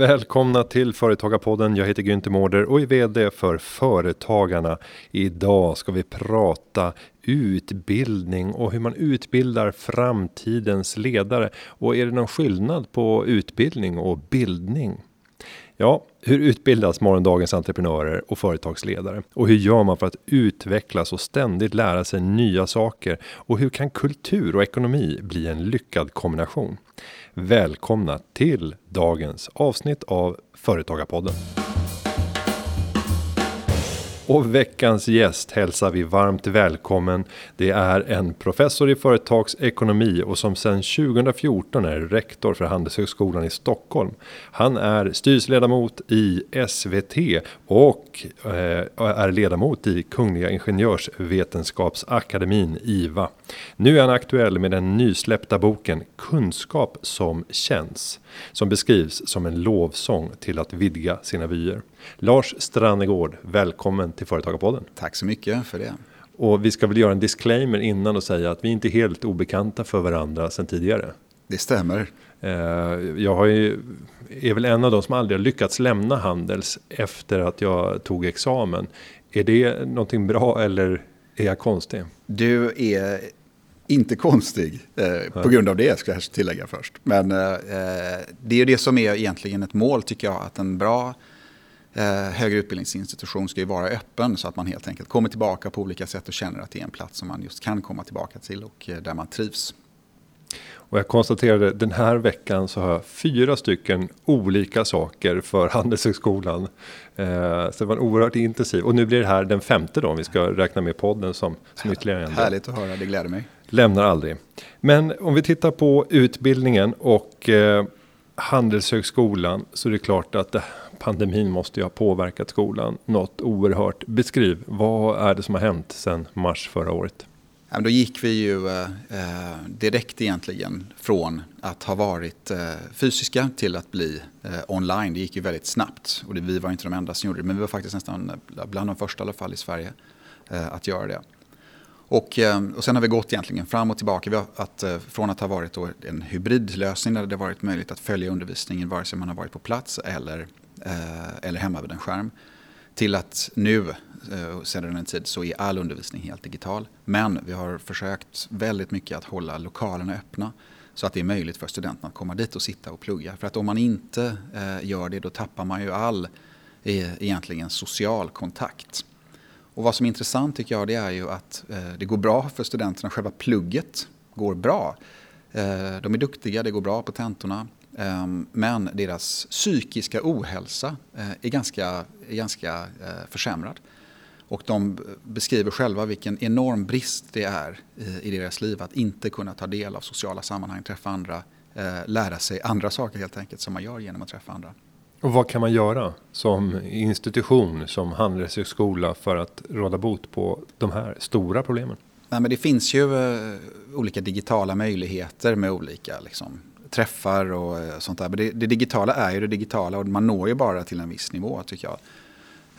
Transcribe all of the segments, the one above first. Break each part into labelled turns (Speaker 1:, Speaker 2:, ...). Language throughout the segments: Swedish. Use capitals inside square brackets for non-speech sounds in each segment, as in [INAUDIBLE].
Speaker 1: Välkomna till Företagarpodden. Jag heter Günther Mårder och är VD för Företagarna. Idag ska vi prata utbildning och hur man utbildar framtidens ledare. Och är det någon skillnad på utbildning och bildning? Ja, hur utbildas morgondagens entreprenörer och företagsledare? Och hur gör man för att utvecklas och ständigt lära sig nya saker? Och hur kan kultur och ekonomi bli en lyckad kombination? Välkomna till dagens avsnitt av Företagarpodden. Och veckans gäst hälsar vi varmt välkommen. Det är en professor i företagsekonomi och som sedan 2014 är rektor för Handelshögskolan i Stockholm. Han är styrelseledamot i SVT och eh, är ledamot i Kungliga Ingenjörsvetenskapsakademin IVA. Nu är han aktuell med den nysläppta boken Kunskap som känns som beskrivs som en lovsång till att vidga sina vyer. Lars Strannegård, välkommen till Företagarpodden.
Speaker 2: Tack så mycket för det.
Speaker 1: Och vi ska väl göra en disclaimer innan och säga att vi inte är helt obekanta för varandra sedan tidigare.
Speaker 2: Det stämmer.
Speaker 1: Eh, jag ju, är väl en av de som aldrig har lyckats lämna Handels efter att jag tog examen. Är det någonting bra eller är jag konstig?
Speaker 2: Du är inte konstig eh, på grund av det, ska jag tillägga först. Men eh, eh, det är ju det som är egentligen ett mål, tycker jag, att en bra eh, högre utbildningsinstitution ska ju vara öppen så att man helt enkelt kommer tillbaka på olika sätt och känner att det är en plats som man just kan komma tillbaka till och eh, där man trivs.
Speaker 1: Och jag konstaterade den här veckan så har jag fyra stycken olika saker för Handelshögskolan. Eh, så det var en oerhört intensiv och nu blir det här den femte då om vi ska räkna med podden som, som ytterligare en.
Speaker 2: Härligt att höra, det gläder mig.
Speaker 1: Lämnar aldrig. Men om vi tittar på utbildningen och eh, Handelshögskolan så är det klart att eh, pandemin måste ju ha påverkat skolan något oerhört. Beskriv, vad är det som har hänt sedan mars förra året?
Speaker 2: då gick vi ju eh, eh, direkt egentligen från att ha varit eh, fysiska till att bli eh, online. Det gick ju väldigt snabbt och det, vi var inte de enda som gjorde det men vi var faktiskt nästan bland de första i alla fall i Sverige eh, att göra det. Och, eh, och sen har vi gått egentligen fram och tillbaka. Vi har att, eh, från att ha varit en hybridlösning där det varit möjligt att följa undervisningen vare sig man har varit på plats eller, eh, eller hemma vid en skärm till att nu, eh, sedan en tid, så är all undervisning helt digital. Men vi har försökt väldigt mycket att hålla lokalerna öppna så att det är möjligt för studenterna att komma dit och sitta och plugga. För att om man inte eh, gör det då tappar man ju all eh, egentligen social kontakt. Och vad som är intressant tycker jag det är ju att eh, det går bra för studenterna. Själva plugget går bra. Eh, de är duktiga, det går bra på tentorna. Ehm, men deras psykiska ohälsa eh, är ganska, är ganska försämrad. Och de beskriver själva vilken enorm brist det är i deras liv att inte kunna ta del av sociala sammanhang, träffa andra, lära sig andra saker helt enkelt som man gör genom att träffa andra.
Speaker 1: Och vad kan man göra som institution, som handelshögskola för att råda bot på de här stora problemen?
Speaker 2: Nej, men det finns ju eh, olika digitala möjligheter med olika liksom, träffar och eh, sånt där. Men det, det, digitala är ju det digitala och man når ju bara till en viss nivå tycker jag.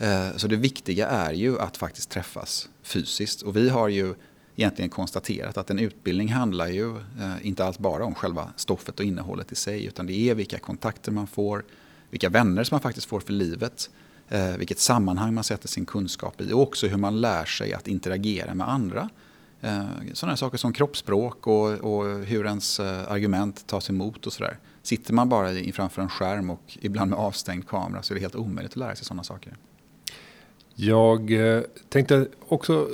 Speaker 2: Eh, så det viktiga är ju att faktiskt träffas fysiskt. Och vi har ju egentligen konstaterat att en utbildning handlar ju inte alls bara om själva stoffet och innehållet i sig. Utan det är vilka kontakter man får, vilka vänner som man faktiskt får för livet. Eh, vilket sammanhang man sätter sin kunskap i och också hur man lär sig att interagera med andra. Eh, sådana saker som kroppsspråk och, och hur ens eh, argument tas emot och sådär. Sitter man bara framför en skärm och ibland med avstängd kamera så är det helt omöjligt att lära sig sådana saker.
Speaker 1: Jag tänkte också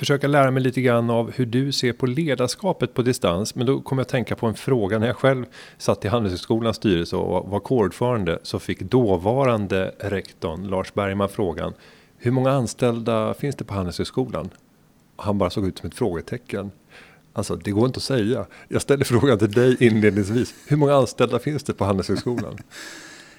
Speaker 1: försöka lära mig lite grann av hur du ser på ledarskapet på distans. Men då kommer jag att tänka på en fråga. När jag själv satt i Handelshögskolans styrelse och var kårordförande så fick dåvarande rektorn Lars Bergman frågan. Hur många anställda finns det på Handelshögskolan? han bara såg ut som ett frågetecken. Alltså det går inte att säga. Jag ställer frågan till dig inledningsvis. Hur många anställda finns det på Handelshögskolan? [LAUGHS]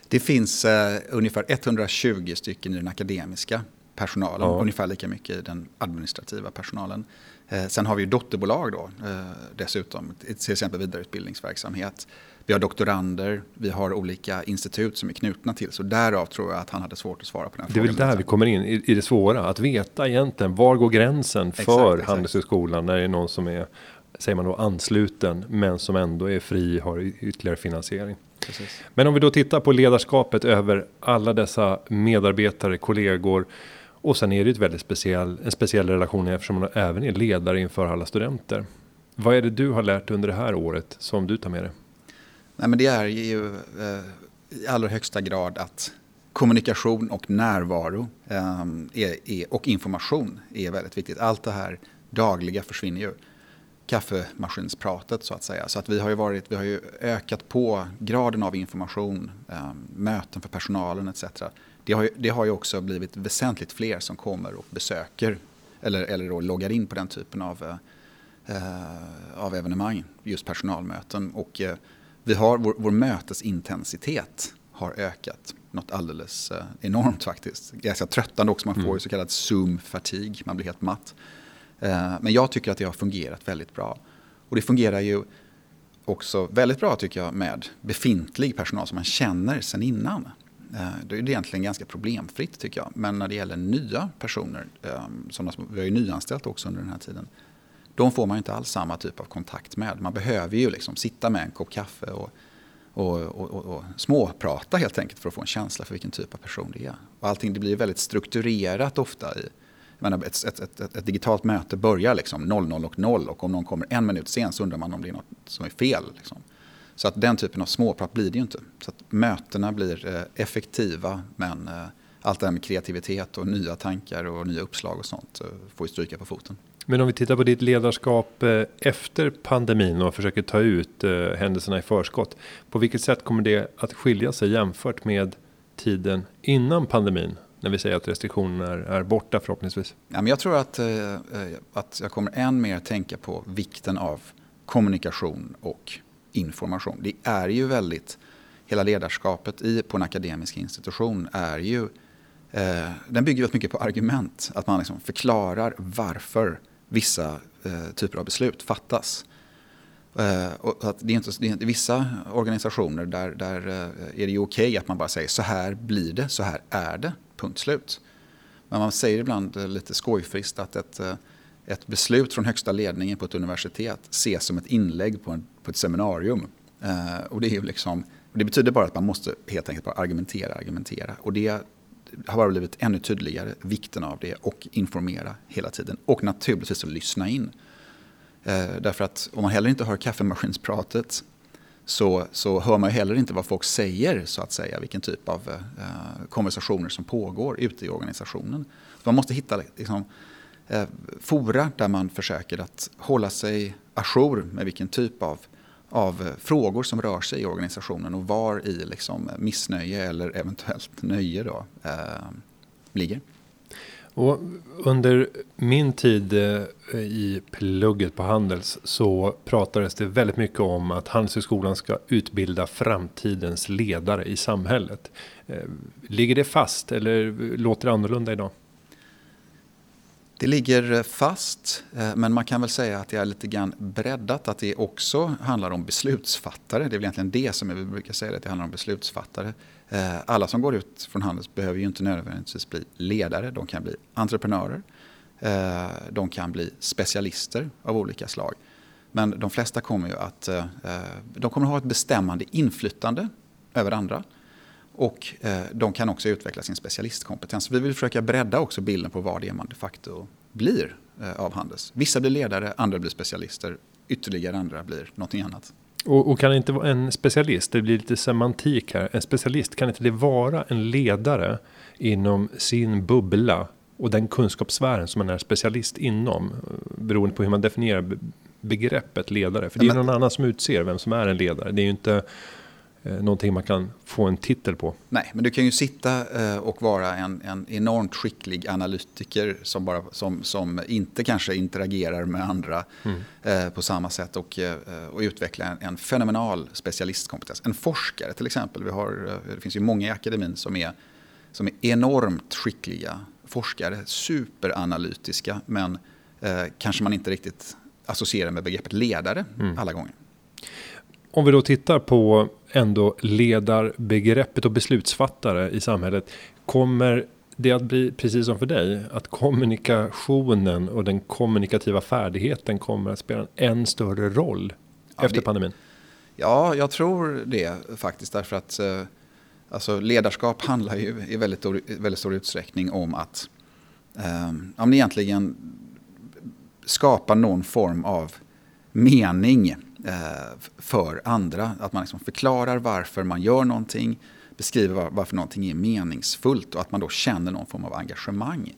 Speaker 2: Det finns eh, ungefär 120 stycken i den akademiska personalen. Ja. Ungefär lika mycket i den administrativa personalen. Eh, sen har vi ju dotterbolag då eh, dessutom. Till exempel vidareutbildningsverksamhet. Vi har doktorander, vi har olika institut som är knutna till. Så därav tror jag att han hade svårt att svara på den
Speaker 1: frågan. Det är väl där vi kommer in i, i det svåra. Att veta egentligen var går gränsen för exakt, Handelshögskolan när det är någon som är säger man då ansluten men som ändå är fri har ytterligare finansiering.
Speaker 2: Precis.
Speaker 1: Men om vi då tittar på ledarskapet över alla dessa medarbetare, kollegor och sen är det ju ett väldigt speciell, en speciell relation eftersom hon även är ledare inför alla studenter. Vad är det du har lärt under det här året som du tar med dig?
Speaker 2: Nej, men det är ju eh, i allra högsta grad att kommunikation och närvaro eh, är, är, och information är väldigt viktigt. Allt det här dagliga försvinner ju. Kaffemaskinspratet så att säga. Så att vi har ju, varit, vi har ju ökat på graden av information, eh, möten för personalen etc. Det har, ju, det har ju också blivit väsentligt fler som kommer och besöker eller, eller då loggar in på den typen av, eh, av evenemang, just personalmöten. Och eh, vi har, vår, vår mötesintensitet har ökat något alldeles eh, enormt faktiskt. Ganska tröttande också, man får mm. ju så kallad zoom-fatig, man blir helt matt. Eh, men jag tycker att det har fungerat väldigt bra. Och det fungerar ju också väldigt bra tycker jag med befintlig personal som man känner sen innan. Eh, då är det egentligen ganska problemfritt tycker jag. Men när det gäller nya personer, ehm, som vi har ju nyanställt också under den här tiden. De får man inte alls samma typ av kontakt med. Man behöver ju liksom sitta med en kopp kaffe och och, och, och, och, småprata helt enkelt för att få en känsla för vilken typ av person det är. Och allting det blir väldigt strukturerat ofta. I, menar, ett, ett, ett, ett, digitalt möte börjar liksom 00 och 0 och om någon kommer en minut sen så undrar man om det är något som är fel. Liksom. Så att den typen av småprat blir det ju inte. Så att mötena blir eh, effektiva men eh, allt det här med kreativitet och nya tankar och nya uppslag och sånt eh, får ju stryka på foten.
Speaker 1: Men om vi tittar på ditt ledarskap efter pandemin och försöker ta ut händelserna i förskott. På vilket sätt kommer det att skilja sig jämfört med tiden innan pandemin? När vi säger att restriktionerna är, borta förhoppningsvis.
Speaker 2: Ja, men jag tror att, att jag kommer än mer tänka på vikten av kommunikation och information. Det är ju väldigt, hela ledarskapet i, på en akademisk institution är ju Eh, den bygger väldigt mycket på argument. Att man liksom förklarar varför vissa eh, typer av beslut fattas. Eh, och att det är inte, det är inte, vissa organisationer där, där eh, är det okej okay att man bara säger så här blir det, så här är det, punkt slut. Men man säger ibland eh, lite skojfriskt att ett, eh, ett beslut från högsta ledningen på ett universitet ses som ett inlägg på, en, på ett seminarium. Eh, och det, är ju liksom, det betyder bara att man måste helt enkelt bara argumentera, argumentera. Och det har bara blivit ännu tydligare, vikten av det och informera hela tiden. Och naturligtvis att lyssna in. Eh, därför att om man heller inte hör kaffemaskinspratet så, så hör man heller inte vad folk säger, så att säga, vilken typ av eh, konversationer som pågår ute i organisationen. Man måste hitta liksom, eh, fora där man försöker att hålla sig ajour med vilken typ av av eh, frågor som rör sig i organisationen och var i liksom missnöje eller eventuellt nöje då, eh, ligger.
Speaker 1: Och under min tid eh, i plugget på Handels så pratades det väldigt mycket om att Handelshögskolan ska utbilda framtidens ledare i samhället. Eh, ligger det fast eller låter det annorlunda idag?
Speaker 2: Det ligger fast, eh, men man kan väl säga att det är lite grann breddat. Att det också handlar om beslutsfattare. Det är väl egentligen det som vi brukar säga, att det handlar om beslutsfattare. Eh, alla som går ut från Handels behöver ju inte nödvändigtvis bli ledare. De kan bli entreprenörer. Eh, de kan bli specialister av olika slag. Men de flesta kommer ju att de kommer att ha ett bestämmande inflytande över andra. Och de kan också utveckla sin specialistkompetens. Vi vill försöka bredda också bilden på vad det är man de facto blir eh, av Handels. Vissa blir ledare, andra blir specialister, ytterligare andra blir någonting annat.
Speaker 1: Och, och, kan inte vara en specialist, det blir lite semantik här. En specialist, kan inte det vara en ledare inom sin bubbla och den kunskapssfären som man är specialist inom? Beroende på hur man definierar begreppet ledare. För det är någon annan som utser vem som är en ledare. Det är ju inte eh, någonting man kan få en titel på.
Speaker 2: Nej, men du kan ju sitta eh, och vara en, en enormt skicklig analytiker som, bara, som, som inte kanske interagerar med andra mm. eh, på samma sätt och, eh, och utveckla en, en, fenomenal specialistkompetens. En forskare till exempel, vi har, eh, det finns ju många i akademin som är, som är enormt skickliga forskare, superanalytiska men eh, kanske man inte riktigt associerar med begreppet ledare mm. alla gånger.
Speaker 1: Om vi då tittar på ändå ledarbegreppet och beslutsfattare i samhället. Kommer det att bli precis som för dig? Att kommunikationen och den kommunikativa färdigheten kommer att spela en än större roll ja, efter
Speaker 2: det,
Speaker 1: pandemin?
Speaker 2: Ja, jag tror det faktiskt. Därför att eh, alltså, ledarskap [LAUGHS] handlar ju i väldigt, väldigt stor utsträckning om att eh, ja, egentligen skapa någon form av mening Eh, för andra. Att man liksom förklarar varför man gör någonting, beskriver varför någonting är meningsfullt och att man då känner någon form av engagemang.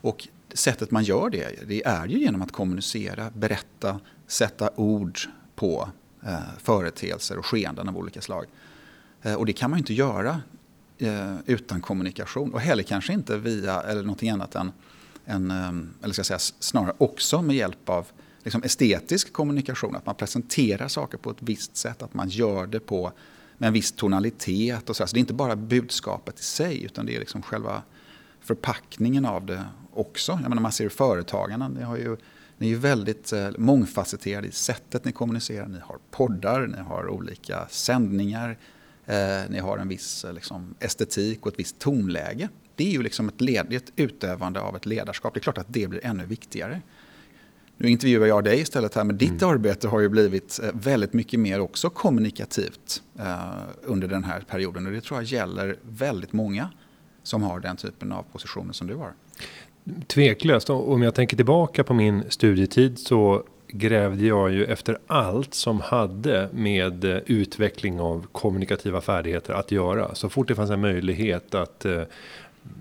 Speaker 2: Och sättet man gör det, det är ju genom att kommunicera, berätta, sätta ord på eh, företeelser och skeenden av olika slag. Eh, och det kan man ju inte göra eh, utan kommunikation och heller kanske inte via eller någonting annat än, än eh, eller ska jag säga snarare också med hjälp av liksom estetisk kommunikation. Att man presenterar saker på ett visst sätt, att man gör det på med en viss tonalitet. Och så. så det är inte bara budskapet i sig utan det är liksom själva förpackningen av det också. Jag menar, man ser företagarna, ni, har ju, ni är ju väldigt eh, mångfacetterade i sättet ni kommunicerar. Ni har poddar, ni har olika sändningar, eh, ni har en viss eh, liksom, estetik och ett visst tonläge. Det är ju liksom ett, led, ett utövande av ett ledarskap. Det är klart att det blir ännu viktigare. Nu intervjuar jag dig istället här, men ditt mm. arbete har ju blivit eh, väldigt mycket mer också kommunikativt eh, under den här perioden. Och det tror jag gäller väldigt många som har den typen av positioner som du har.
Speaker 1: Tveklöst, om jag tänker tillbaka på min studietid så grävde jag ju efter allt som hade med eh, utveckling av kommunikativa färdigheter att göra. Så fort det fanns en möjlighet att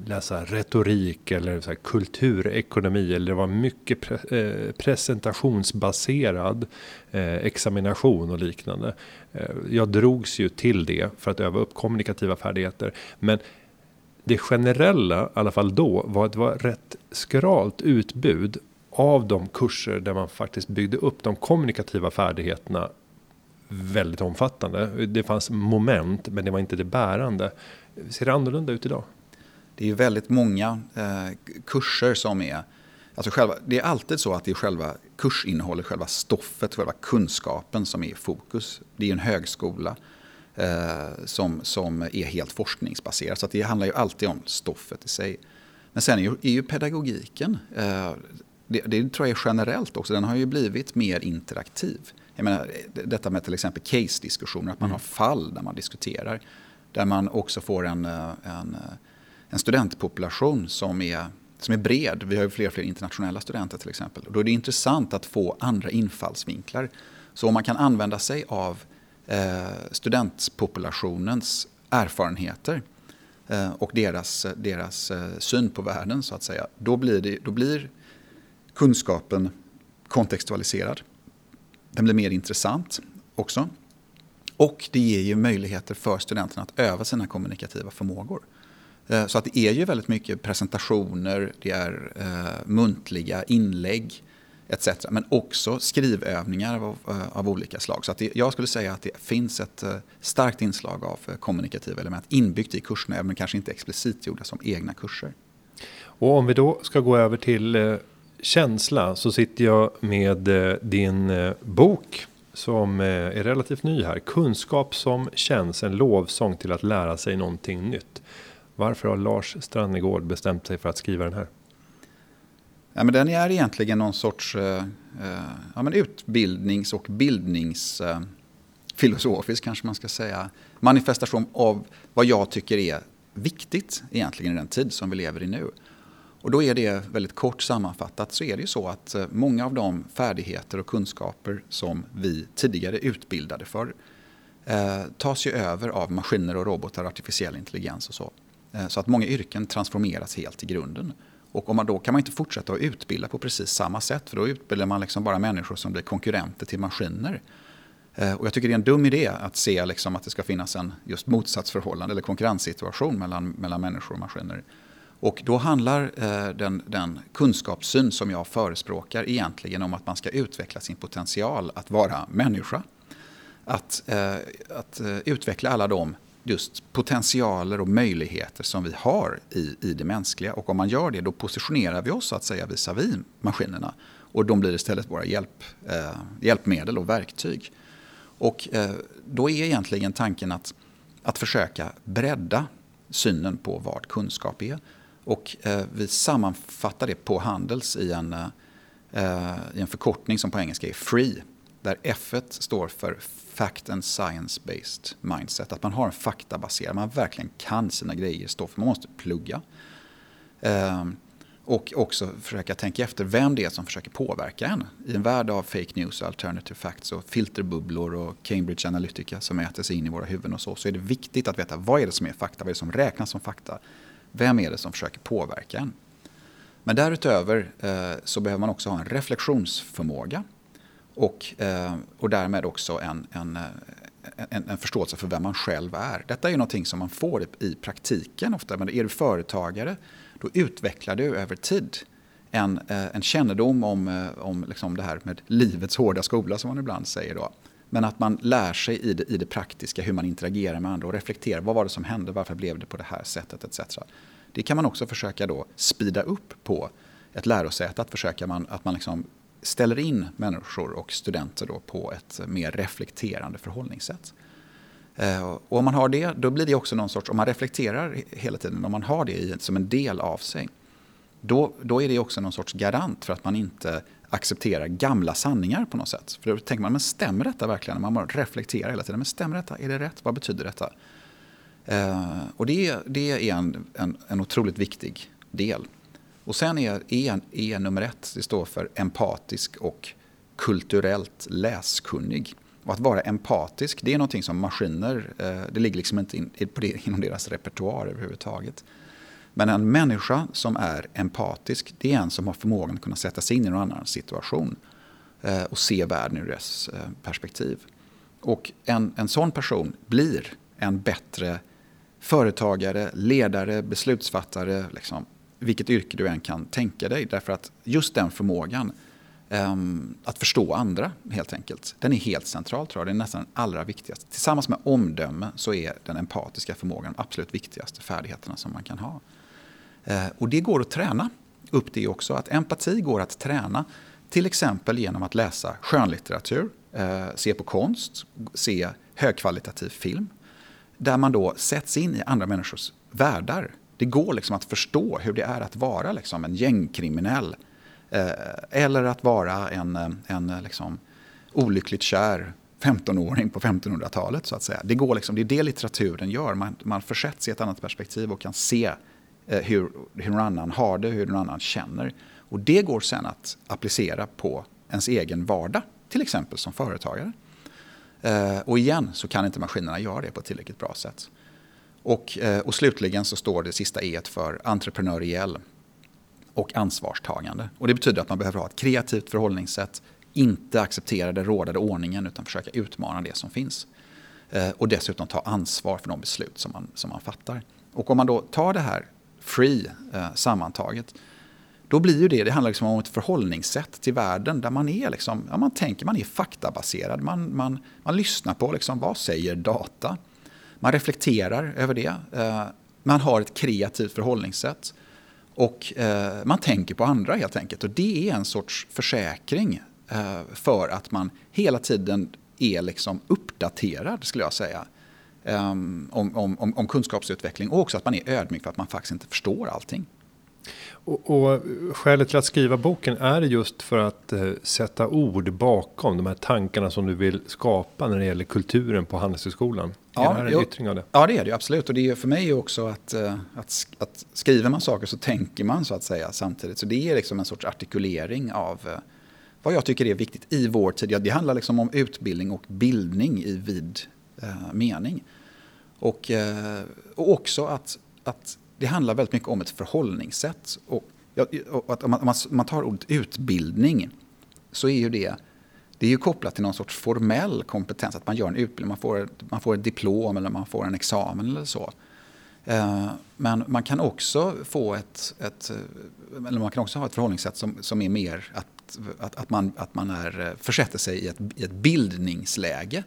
Speaker 1: läsa retorik eller så här kulturekonomi eller det var mycket pre eh, presentationsbaserad eh, examination och liknande. Eh, jag drogs ju till det för att öva upp kommunikativa färdigheter. Men det generella, i alla fall då, var att det var rätt skralt utbud av de kurser där man faktiskt byggde upp de kommunikativa färdigheterna väldigt omfattande. Det fanns moment, men det var inte det bärande. Ser det annorlunda ut idag?
Speaker 2: Det är ju väldigt många eh, kurser som är... Alltså själva, det är alltid så att det är själva kursinnehållet, själva stoffet, själva kunskapen som är i fokus. Det är en högskola eh, som, som är helt forskningsbaserad. Så det handlar ju alltid om stoffet i sig. Men sen är ju, är ju pedagogiken, eh, det, det, tror jag är generellt också, den har ju blivit mer interaktiv. Jag menar, detta med till exempel case-diskussioner, att man mm. har fall där man diskuterar. Där man också får en, eh, en eh, en studentpopulation som är, som är bred. Vi har ju fler och fler internationella studenter till exempel. Och då är det intressant att få andra infallsvinklar. Så om man kan använda sig av eh, studentpopulationens erfarenheter eh, och deras, deras eh, syn på världen så att säga. Då blir, det, då blir kunskapen kontextualiserad. Den blir mer intressant också. Och det ger ju möjligheter för studenterna att öva sina kommunikativa förmågor. Eh, så att det är ju väldigt mycket presentationer, det är eh, muntliga inlägg etc. Men också skrivövningar av, eh, av olika slag. Så att det, jag skulle säga att det finns ett eh, starkt inslag av kommunikativa element inbyggt i kurserna, även om kanske inte explicit gjorda som egna kurser.
Speaker 1: Och om vi då ska gå över till känsla så sitter jag med din bok som är relativt ny här. Kunskap som känns, en lovsång till att lära sig någonting nytt. Varför har Lars Strannegård bestämt sig för att skriva den här?
Speaker 2: Ja, men den är egentligen någon sorts eh, eh ja, men utbildnings och bildningsfilosofisk eh, kanske man ska säga. Manifestation av vad jag tycker är viktigt egentligen i den tid som vi lever i nu. Och då är det väldigt kort sammanfattat så är det ju så att eh, många av de färdigheter och kunskaper som vi tidigare utbildade för eh, tas ju över av maskiner och robotar, artificiell intelligens och så. Eh, så att många yrken transformeras helt i grunden. Och om man då kan man inte fortsätta att utbilda på precis samma sätt för då utbildar man liksom bara människor som blir konkurrenter till maskiner. Eh, och jag tycker det är en dum idé att se liksom att det ska finnas en just motsatsförhållande eller konkurrenssituation mellan, mellan människor och maskiner. Och då handlar eh, den, den kunskapssyn som jag förespråkar egentligen om att man ska utveckla sin potential att vara människa. Att, att utveckla alla de just potentialer och möjligheter som vi har i, i det mänskliga. Och om man gör det då positionerar vi oss så att säga visavi maskinerna. Och de blir istället våra hjälp, eh, hjälpmedel och verktyg. Och eh, då är egentligen tanken att, att försöka bredda synen på vad kunskap är. Och eh, vi sammanfattar det på Handels i en, eh, eh i en förkortning som på engelska är FREE där F står för Fact and Science-Based Mindset. Att man har en faktabaserad, man verkligen kan sina grejer, står för man måste plugga. Um, och också försöka tänka efter vem det är som försöker påverka en. I en värld av fake news, alternative facts och filterbubblor och Cambridge Analytica som äter sig in i våra huvuden och så. Så är det viktigt att veta vad är det som är fakta, vad är det som räknas som fakta. Vem är det som försöker påverka en? Men därutöver eh, så behöver man också ha en reflektionsförmåga. Och, eh, och därmed också en, en, eh, en, en, förståelse för vem man själv är. Detta är ju någonting som man får i praktiken ofta. Men är du företagare då utvecklar du över tid en, eh, en kännedom om, om liksom det här med livets hårda skola som man ibland säger. Då. Men att man lär sig i det, i det praktiska hur man interagerar med andra och reflekterar. Vad var det som hände? Varför blev det på det här sättet? Etc. Det kan man också försöka då spida upp på ett lärosäte. Att försöka man, att man liksom ställer in människor och studenter då på ett mer reflekterande förhållningssätt. Eh, och om man har det, då blir det också någon sorts, om man reflekterar hela tiden, om man har det som en del av sig, då, då är det också någon sorts garant för att man inte accepterar gamla sanningar på något sätt. För då tänker man, men stämmer detta verkligen? Man bara reflekterar hela tiden, men stämmer detta? Är det rätt? Vad betyder detta? Eh, och det, det är en, en, en otroligt viktig del. Och sen är E, e nummer ett, det står för empatisk och kulturellt läskunnig. Och att vara empatisk, det är någonting som maskiner, eh, det ligger liksom inte in, på det, inom deras repertoar överhuvudtaget. Men en människa som är empatisk, det är en som har förmågan att kunna sätta sig in i någon annan situation eh, och se världen ur dess eh, perspektiv. Och en, en sån person blir en bättre företagare, ledare, beslutsfattare, liksom, vilket yrke du än kan tänka dig. Därför att just den förmågan um, att förstå andra helt enkelt. Den är helt central tror jag. Det är nästan den allra viktigaste. Tillsammans med omdöme så är den empatiska förmågan de absolut viktigaste färdigheterna som man kan ha. Uh, och det går att träna upp det också. Att empati går att träna. Till exempel genom att läsa skönlitteratur, uh, se på konst, se högkvalitativ film. Där man då sätts in i andra människors världar. Det går liksom att förstå hur det är att vara liksom en gängkriminell Eh, eller att vara en, eh, en eh, liksom, olyckligt kär 15-åring på 1500-talet. så att säga. Det, går liksom, det är det litteraturen gör. Man, man försätts i ett annat perspektiv och kan se eh, hur, hur någon annan har det, hur någon annan känner. Och det går sen att applicera på ens egen vardag, till exempel som företagare. Eh, och igen så kan inte maskinerna göra det på ett tillräckligt bra sätt. Och, eh, och slutligen så står det sista E för entreprenöriell och ansvarstagande. Och det betyder att man behöver ha ett kreativt förhållningssätt, inte acceptera den rådande ordningen utan försöka utmana det som finns. Eh, och dessutom ta ansvar för de beslut som man, som man fattar. Och om man då tar det här free eh, sammantaget, då blir ju det, det handlar liksom om ett förhållningssätt till världen där man är liksom, ja, man tänker, man är faktabaserad, man, man, man lyssnar på liksom, vad säger data? Man reflekterar över det, eh, man har ett kreativt förhållningssätt. Och eh, man tänker på andra helt enkelt. Och det är en sorts försäkring eh, för att man hela tiden är liksom uppdaterad skulle jag säga. Om, om, om, kunskapsutveckling och också att man är ödmjuk för att man faktiskt inte förstår allting.
Speaker 1: Och, och skälet till att skriva boken är just för att eh, sätta ord bakom de här tankarna som du vill skapa när det gäller kulturen på Handelshögskolan. Ja, är det en yttring av det?
Speaker 2: Ja, det är det absolut. Och det är för mig också att, eh, att, att skriver man saker så tänker man så att säga samtidigt. Så det är liksom en sorts artikulering av eh, vad jag tycker är viktigt i vår tid. Det handlar liksom om utbildning och bildning i vid eh, mening. Och, eh, och också att, att det handlar väldigt mycket om ett förhållningssätt. Och, och att om man, om man tar ordet utbildning så är ju det det är ju kopplat till någon sorts formell kompetens, att man gör en utbildning, man får, man får ett diplom eller man får en examen eller så. Eh, men man kan också få ett, ett, eller man kan också ha ett förhållningssätt som, som är mer att, att, att, man, att man är, eh, försätter sig i ett, i ett bildningsläge.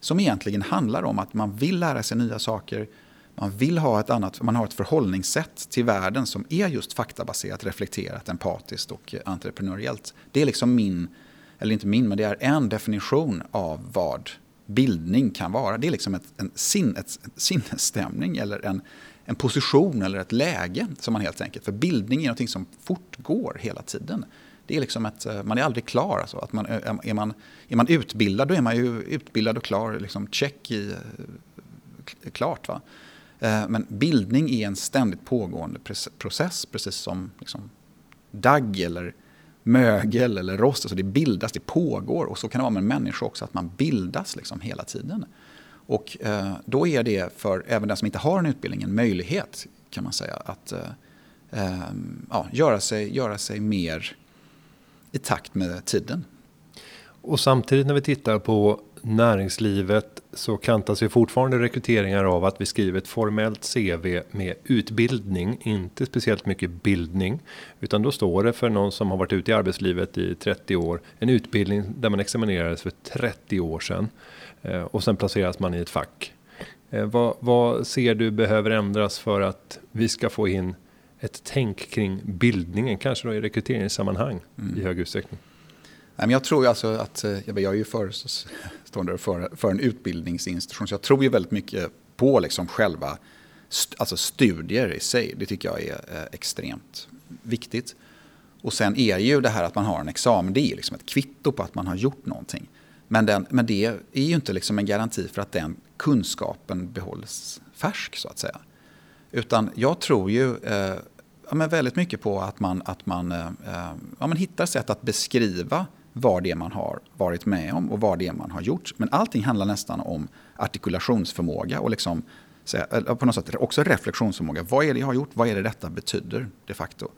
Speaker 2: Som egentligen handlar om att man vill lära sig nya saker, man vill ha ett annat, man har ett förhållningssätt till världen som är just faktabaserat, reflekterat, empatiskt och eh, entreprenöriellt. Det är liksom min eller inte min, men det är en definition av vad bildning kan vara. Det är liksom ett, en, sin, ett, ett sinnesstämning eller en, en position eller ett läge som man helt enkelt, för bildning är något som fortgår hela tiden. Det är liksom ett, eh, man är aldrig klar. Alltså. Att man, eh, är, man, är man utbildad, då är man ju utbildad och klar. Liksom check i, eh, klart. Va? Men bildning är en ständigt pågående process, precis som liksom, dagg eller mögel eller rost. Alltså det bildas, det pågår. Och så kan det vara med en människa också, att man bildas liksom hela tiden. Och eh, då är det för även den som inte har en utbildning en möjlighet kan man säga att eh, eh, ja, göra, sig, göra sig mer i takt med tiden.
Speaker 1: Och samtidigt när vi tittar på näringslivet så kantas ju fortfarande rekryteringar av att vi skriver ett formellt CV med utbildning, inte speciellt mycket bildning, utan då står det för någon som har varit ute i arbetslivet i 30 år, en utbildning där man examinerades för 30 år sedan eh, och sen placeras man i ett fack. Eh, vad, vad ser du behöver ändras för att vi ska få in ett tänk kring bildningen, kanske då i rekryteringssammanhang mm. i hög utsträckning?
Speaker 2: Jag tror alltså att, eh, jag är ju föreståndare för, för en utbildningsinstitution, så jag tror ju väldigt mycket på liksom själva alltså studier i sig. Det tycker jag är eh, extremt viktigt. Och sen är ju det här att man har en examen, det är liksom ett kvitto på att man har gjort någonting. Men, den, men det är ju inte liksom en garanti för att den kunskapen behålls färsk så att säga. Utan jag tror ju eh, ja, men väldigt mycket på att man, att man eh, eh ja, man hittar sätt att beskriva vad det är man har varit med om och vad det är man har gjort. Men allting handlar nästan om artikulationsförmåga och liksom, på något sätt också reflektionsförmåga. Vad är det jag har gjort? Vad är det detta betyder de facto?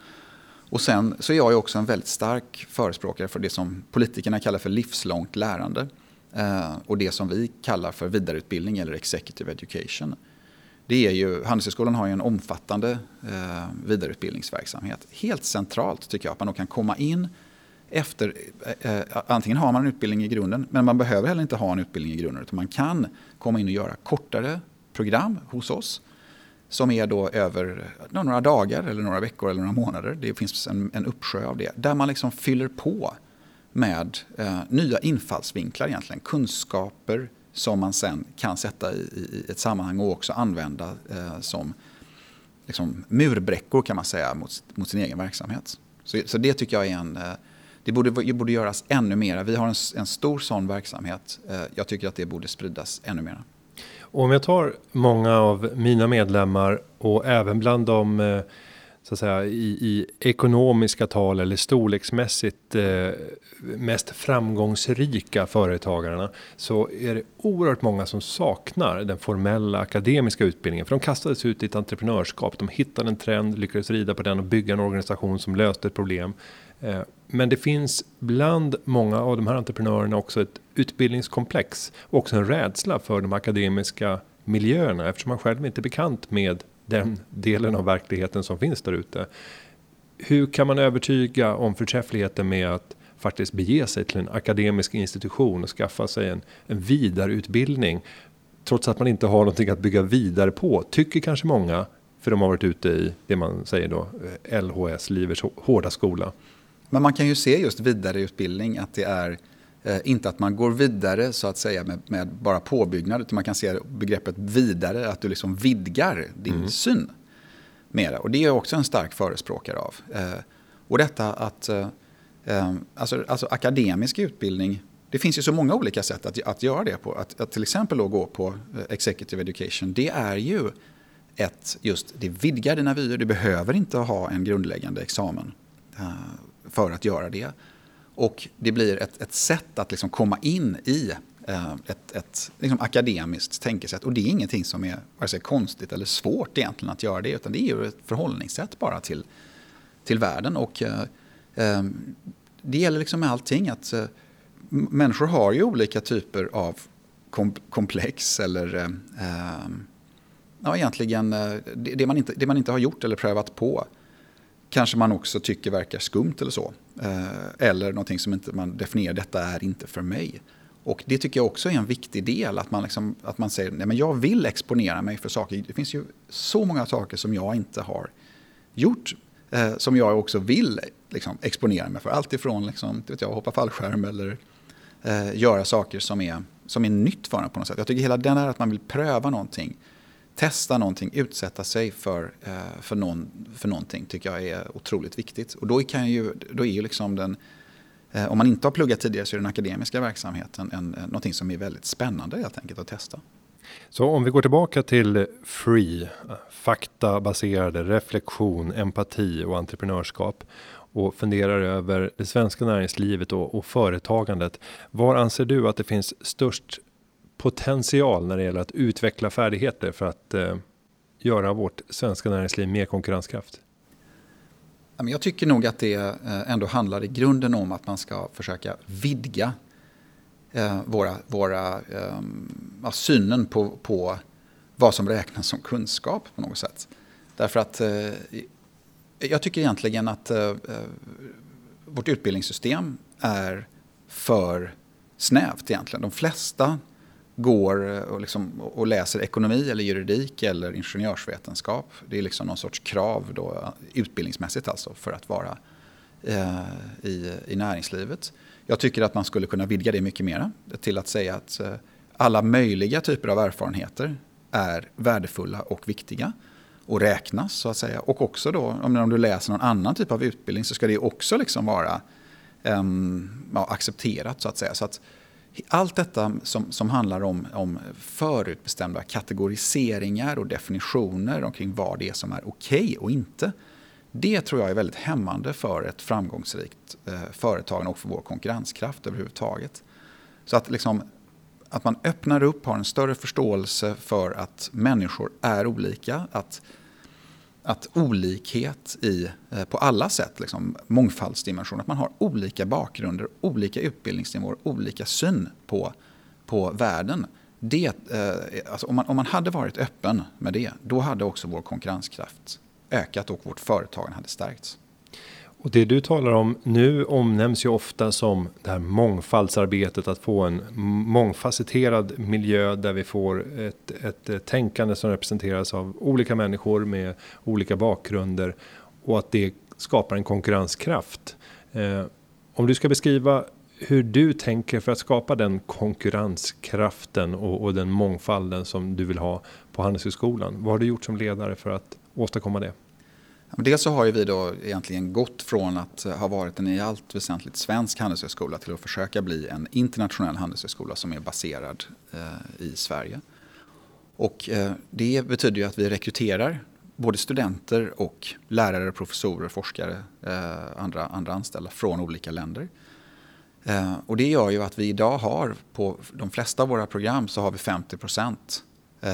Speaker 2: Och sen så är jag också en väldigt stark förespråkare för det som politikerna kallar för livslångt lärande. Eh, och det som vi kallar för vidareutbildning eller executive education. Det är ju, Handelshögskolan har ju en omfattande eh, vidareutbildningsverksamhet. Helt centralt tycker jag att man då kan komma in efter, eh, eh, antingen har man en utbildning i grunden, men man behöver heller inte ha en utbildning i grunden. Utan man kan komma in och göra kortare program hos oss. Som är då över eh, några dagar, eller några veckor eller några månader. Det finns en, en uppsjö av det. Där man liksom fyller på med eh, nya infallsvinklar egentligen. Kunskaper som man sen kan sätta i, i ett sammanhang och också använda eh, som liksom, murbräckor kan man säga mot, mot sin egen verksamhet. Så, så det tycker jag är en eh, det borde, det borde göras ännu mer. Vi har en, en stor sån verksamhet. Eh, jag tycker att det borde spridas ännu mer.
Speaker 1: Om jag tar många av mina medlemmar och även bland de eh, så att säga i, i ekonomiska tal eller storleksmässigt eh, mest framgångsrika företagarna så är det oerhört många som saknar den formella akademiska utbildningen för de kastades ut i ett entreprenörskap. De hittade en trend, lyckades rida på den och bygga en organisation som löste ett problem Eh, men det finns bland många av de här entreprenörerna också ett utbildningskomplex och också en rädsla för de akademiska miljöerna eftersom man själv inte är bekant med den delen av verkligheten som finns där ute. Hur kan man övertyga om förträffligheten med att faktiskt bege sig till en akademisk institution och skaffa sig en, en vidareutbildning trots att man inte har någonting att bygga vidare på, tycker kanske många, för de har varit ute i det man säger då eh, LHS, livets hårda skola.
Speaker 2: Men man kan ju se just vidareutbildning att det är eh, inte att man går vidare så att säga med, med, bara påbyggnad utan man kan se begreppet vidare, att du liksom vidgar din mm. syn mera. Och det är jag också en stark förespråkare av. Eh, och detta att eh, eh, alltså, alltså akademisk utbildning det finns ju så många olika sätt att, att göra det på. Att, att till exempel då gå på eh, executive education, det är ju ett, just, det vidgar dina vyer. Du behöver inte ha en grundläggande examen. För att göra det. Och det blir ett, ett sätt att liksom komma in i eh, ett, ett liksom akademiskt tänkesätt. Och det är ingenting som är vare sig konstigt eller svårt egentligen att göra det. Utan det är ju ett förhållningssätt bara till, till världen. Och eh, eh det gäller liksom med allting. att eh, Människor har ju olika typer av kom, komplex eller eh, eh, ja, egentligen eh, det, det, man inte, det man inte har gjort eller prövat på kanske man också tycker verkar skumt eller så. Eh, eller någonting som inte man definierar, detta är inte för mig. Och det tycker jag också är en viktig del, att man, liksom, att man säger nej men jag vill exponera mig för saker. Det finns ju så många saker som jag inte har gjort, eh, som jag också vill liksom, exponera mig för. Allt ifrån liksom, vet jag, hoppa fallskärm eller eh, göra saker som är, som är nytt för en på något sätt. Jag tycker hela den här att man vill pröva någonting testa någonting, utsätta sig för, eh, för, någon, för någonting tycker jag är otroligt viktigt. Och då, kan ju, då är ju liksom den, eh, om man inte har pluggat tidigare så är den akademiska verksamheten en, eh, någonting som är väldigt spännande helt enkelt att testa.
Speaker 1: Så om vi går tillbaka till FREE, faktabaserade reflektion, empati och entreprenörskap och funderar över det svenska näringslivet och, och företagandet. Var anser du att det finns störst potential när det gäller att utveckla färdigheter för att eh, göra vårt svenska näringsliv mer konkurrenskraft?
Speaker 2: Jag tycker nog att det eh, ändå handlar i grunden om att man ska försöka vidga eh, våra, våra, ehm, ja, synen på, på vad som räknas som kunskap på något sätt. Därför att eh, jag tycker egentligen att vårt utbildningssystem är för snävt egentligen. De flesta går eh, och, liksom, och läser ekonomi eller juridik eller ingenjörsvetenskap. Det är liksom någon sorts krav då, utbildningsmässigt alltså för att vara eh, i, i näringslivet. Jag tycker att man skulle kunna vidga det mycket mer till att säga att eh, alla möjliga typer av erfarenheter är värdefulla och viktiga och räknas så att säga. Och också då om du läser någon annan typ av utbildning så ska det också liksom vara eh, ja, accepterat så att säga. Så att allt detta som, som handlar om, om förutbestämda kategoriseringar och definitioner omkring vad det är som är okej okay och inte. Det tror jag är väldigt hämmande för ett framgångsrikt eh, företag och för vår konkurrenskraft överhuvudtaget. Så att, liksom, att man öppnar upp, har en större förståelse för att människor är olika, att att olikhet i, eh, på alla sätt, liksom, mångfaldsdimension, att man har olika bakgrunder, olika utbildningsnivåer, olika syn på, på världen. Det, eh, alltså om, man, om man hade varit öppen med det, då hade också vår konkurrenskraft ökat och vårt företagande hade stärkts.
Speaker 1: Och det du talar om nu omnämns ju ofta som det här mångfaldsarbetet, att få en mångfacetterad miljö där vi får ett, ett tänkande som representeras av olika människor med olika bakgrunder och att det skapar en konkurrenskraft. Eh, om du ska beskriva hur du tänker för att skapa den konkurrenskraften och, och den mångfalden som du vill ha på Handelshögskolan. Vad har du gjort som ledare för att åstadkomma det?
Speaker 2: Dels så har ju vi då egentligen gått från att ha varit en i allt väsentligt svensk handelshögskola till att försöka bli en internationell handelshögskola som är baserad eh, i Sverige. Och eh, det betyder ju att vi rekryterar både studenter och lärare, professorer, forskare, eh, andra, andra anställda från olika länder. Och det gör ju att vi idag har på de flesta av våra program så har vi 50 procent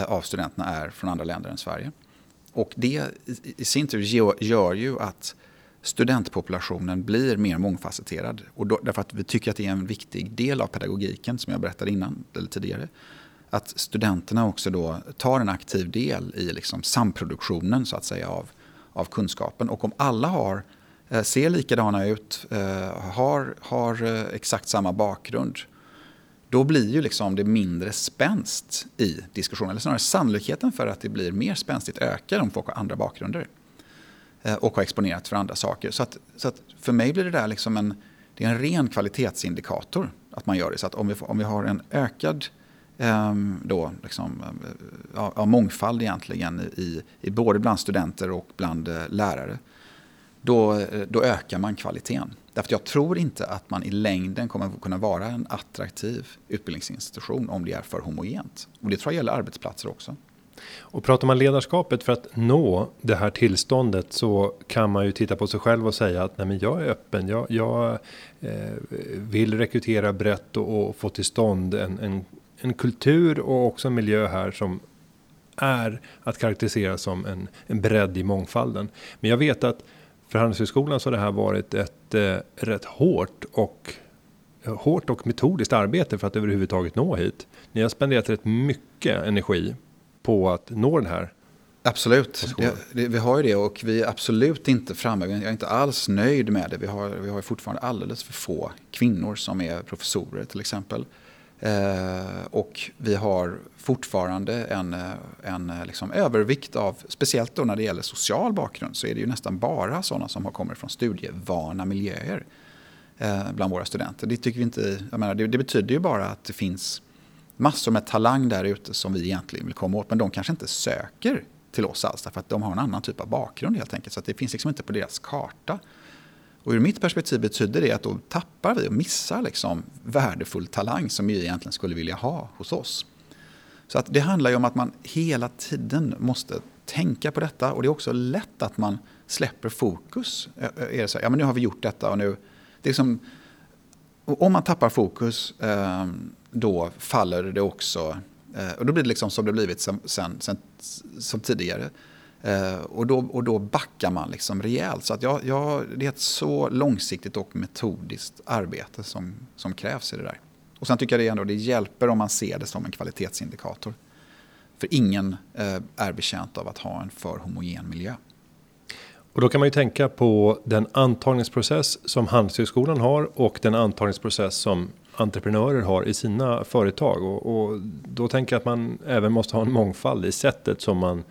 Speaker 2: av studenterna är från andra länder än Sverige. Och det i sin tur gör ju att studentpopulationen blir mer mångfacetterad. Och då, därför att vi tycker att det är en viktig del av pedagogiken som jag berättade innan eller tidigare. Att studenterna också då tar en aktiv del i liksom samproduktionen så att säga av, av kunskapen. Och om alla har, eh, ser likadana ut, eh, har, har eh, exakt samma bakgrund då blir ju liksom det mindre spänst i diskussionen. Eller snarare sannolikheten för att det blir mer spänstigt ökar om folk har andra bakgrunder. Eh, och har exponerat för andra saker. Så, att, så att för mig blir det där liksom en, det är en ren kvalitetsindikator att man gör det. Så att om vi, om vi har en ökad ehm, då, liksom, eh, ja, mångfald egentligen i, i både bland studenter och bland eh, lärare. Då, då ökar man kvaliteten. Därför jag tror inte att man i längden kommer att kunna vara en attraktiv utbildningsinstitution om det är för homogent. Och det tror jag gäller arbetsplatser också.
Speaker 1: Och pratar man ledarskapet för att nå det här tillståndet så kan man ju titta på sig själv och säga att nej men jag är öppen. Jag, jag eh, vill rekrytera brett och, och, få till stånd en, en, en kultur och också en miljö här som är att karaktärisera som en, en bredd i mångfalden. Men jag vet att för Handelshögskolan så har det här varit ett eh, rätt hårt och hårt och metodiskt arbete för att överhuvudtaget nå hit. Ni har spenderat rätt mycket energi på att nå den här
Speaker 2: Absolut, det, det, vi har ju det och vi är absolut inte framme. Jag är inte alls nöjd med det. Vi har, vi har fortfarande alldeles för få kvinnor som är professorer till exempel. Eh, och vi har fortfarande en, eh, en eh, liksom övervikt av, speciellt då när det gäller social bakgrund, så är det ju nästan bara sådana som har kommit från studievana miljöer eh, bland våra studenter. Det, tycker vi inte, jag menar, det, det, betyder ju bara att det finns massor med talang där ute som vi egentligen vill komma åt. Men de kanske inte söker till oss alls därför att de har en annan typ av bakgrund helt enkelt. Så det finns liksom inte på deras karta. Och ur mitt perspektiv betyder det att då tappar vi och missar liksom värdefull talang som vi egentligen skulle vilja ha hos oss. Så att det handlar ju om att man hela tiden måste tänka på detta och det är också lätt att man släpper fokus. Är det så, ja men nu har vi gjort detta och nu... Det är som, om man tappar fokus ehm, då faller det också... Och då blir det liksom som det blivit sen, sen, sen som tidigare. Eh, och, då, och då backar man liksom rejält. Så att jag, jag, det är ett så långsiktigt och metodiskt arbete som, som krävs i det där. Och sen tycker jag det, ändå, det hjälper om man ser det som en kvalitetsindikator. För ingen eh, är betjänt av att ha en för homogen miljö.
Speaker 1: Och då kan man ju tänka på den antagningsprocess som Handelshögskolan har och den antagningsprocess som entreprenörer har i sina företag. Och, och, då tänker jag att man även måste ha en mångfald i sättet som man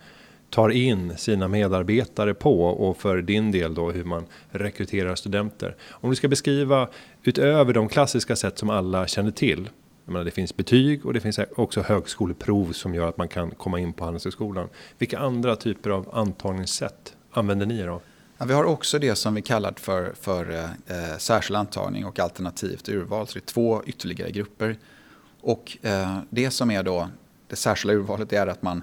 Speaker 1: tar in sina medarbetare på och för din del då hur man rekryterar studenter. Om du ska beskriva utöver de klassiska sätt som alla känner till. Jag menar, det finns betyg och det finns också högskoleprov som gör att man kan komma in på Handelshögskolan. Vilka andra typer av antagningssätt använder ni er av?
Speaker 2: Ja, vi har också det som vi kallar för, för eh, särskild antagning och alternativt urval. Så det är två ytterligare grupper. Och eh, det som är då det särskilda urvalet är att man,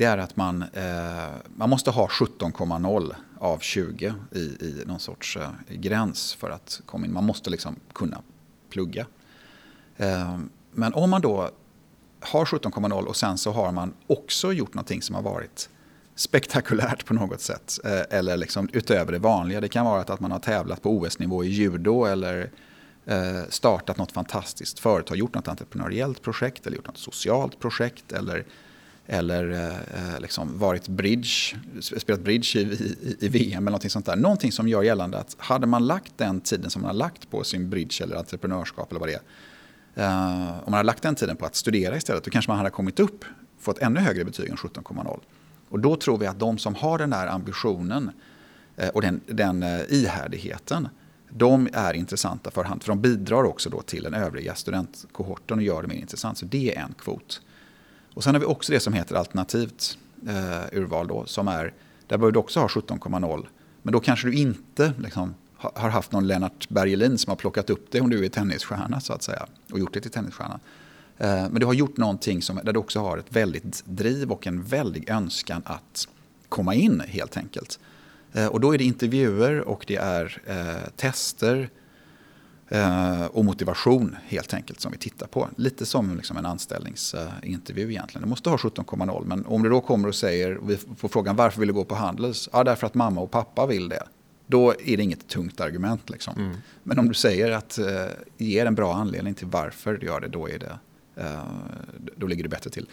Speaker 2: det är att man, eh, man måste ha 17,0 av 20 i, i någon sorts eh, gräns för att komma in. Man måste liksom kunna plugga. Eh, men om man då har 17,0 och sen så har man också gjort någonting som har varit spektakulärt på något sätt. Eh, eller liksom utöver det vanliga. Det kan vara att man har tävlat på OS-nivå i judo eller eh, startat något fantastiskt företag, gjort något entreprenöriellt projekt eller gjort något socialt projekt eller, eller eh, liksom varit bridge, spelat bridge i, i, i, VM eller någonting sånt där. Någonting som gör gällande att hade man lagt den tiden som man har lagt på sin bridge eller entreprenörskap eller vad det är. Eh, om man hade lagt den tiden på att studera istället då kanske man hade kommit upp, fått ännu högre betyg än 17,0. Och då tror vi att de som har den där ambitionen eh, och den, den eh, ihärdigheten, de är intressanta för hand. För de bidrar också då till den övriga studentkohorten och gör det mer intressant. Så det är en kvot. Och sen har vi också det som heter alternativt eh, urval då, som är, där behöver du också ha 17,0. Men då kanske du inte liksom, har haft någon Lennart Bergelin som har plockat upp det om du är tennisstjärna så att säga. Och gjort det till tennisstjärna. Eh, men du har gjort någonting som, där du också har ett väldigt driv och en väldig önskan att komma in helt enkelt. Eh, och då är det intervjuer och det är eh, tester och motivation helt enkelt som vi tittar på. Lite som liksom en anställningsintervju egentligen. Du måste ha 17,0 men om du då kommer och säger, och vi får frågan varför vill du gå på Handels? Ja, därför att mamma och pappa vill det. Då är det inget tungt argument. Liksom. Mm. Men om du säger att eh, ger en bra anledning till varför du gör det, då är det Eh, då ligger det bättre till.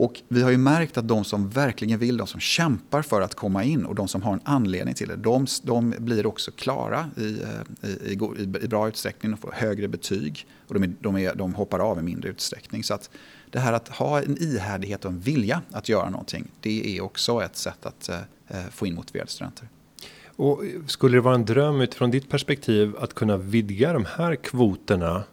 Speaker 2: Och vi har ju märkt att de som verkligen vill, de som kämpar för att komma in och de som har en anledning till det, de, de blir också klara i, eh, i, i, i, bra utsträckning och får högre betyg. Och de, är, de, är, de hoppar av i mindre utsträckning. Så att det här att ha en ihärdighet och en vilja att göra någonting, det är också ett sätt att eh, eh få in motiverade studenter.
Speaker 1: Och skulle det vara en dröm utifrån ditt perspektiv att kunna vidga de här kvoterna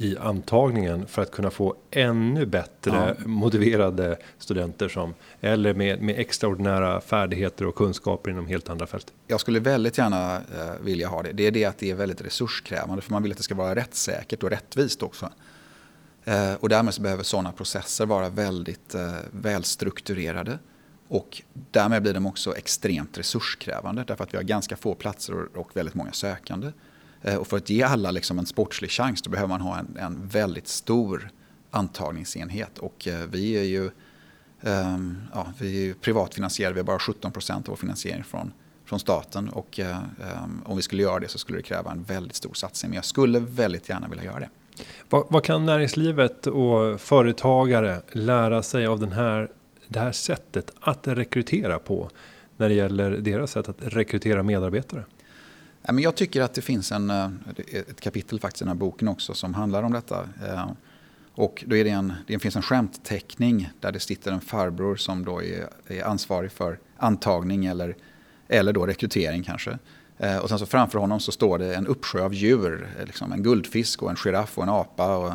Speaker 1: i antagningen för att kunna få ännu bättre ja. motiverade studenter som eller med, med extraordinära färdigheter och kunskaper inom helt andra fält.
Speaker 2: Jag skulle väldigt gärna eh, vilja ha det. Det är det att det är väldigt resurskrävande för man vill att det ska vara rättssäkert och rättvist också. Eh, och därmed så behöver sådana processer vara väldigt eh, välstrukturerade. Och därmed blir de också extremt resurskrävande därför att vi har ganska få platser och, och väldigt många sökande. Eh, och för att ge alla liksom en sportslig chans då behöver man ha en, en väldigt stor antagningsenhet. Och eh, vi är ju, um, ja, vi är privatfinansierade, vi har bara 17 procent av vår finansiering från, från staten. Och um, om vi skulle göra det så skulle det kräva en väldigt stor satsning. Men jag skulle väldigt gärna vilja göra det.
Speaker 1: Vad, vad kan näringslivet och företagare lära sig av den här, det här sättet att rekrytera på? När det gäller deras sätt att rekrytera medarbetare?
Speaker 2: Jag tycker att det finns en, eh, ett kapitel faktiskt i den här boken också som handlar om detta. Eh, och då är det, en, det finns en skämtteckning där det sitter en farbror som då är, är ansvarig för antagning eller, eller då rekrytering kanske. Eh, och sen så framför honom så står det en uppsjö av djur. Liksom en guldfisk och en giraff och en apa. Och,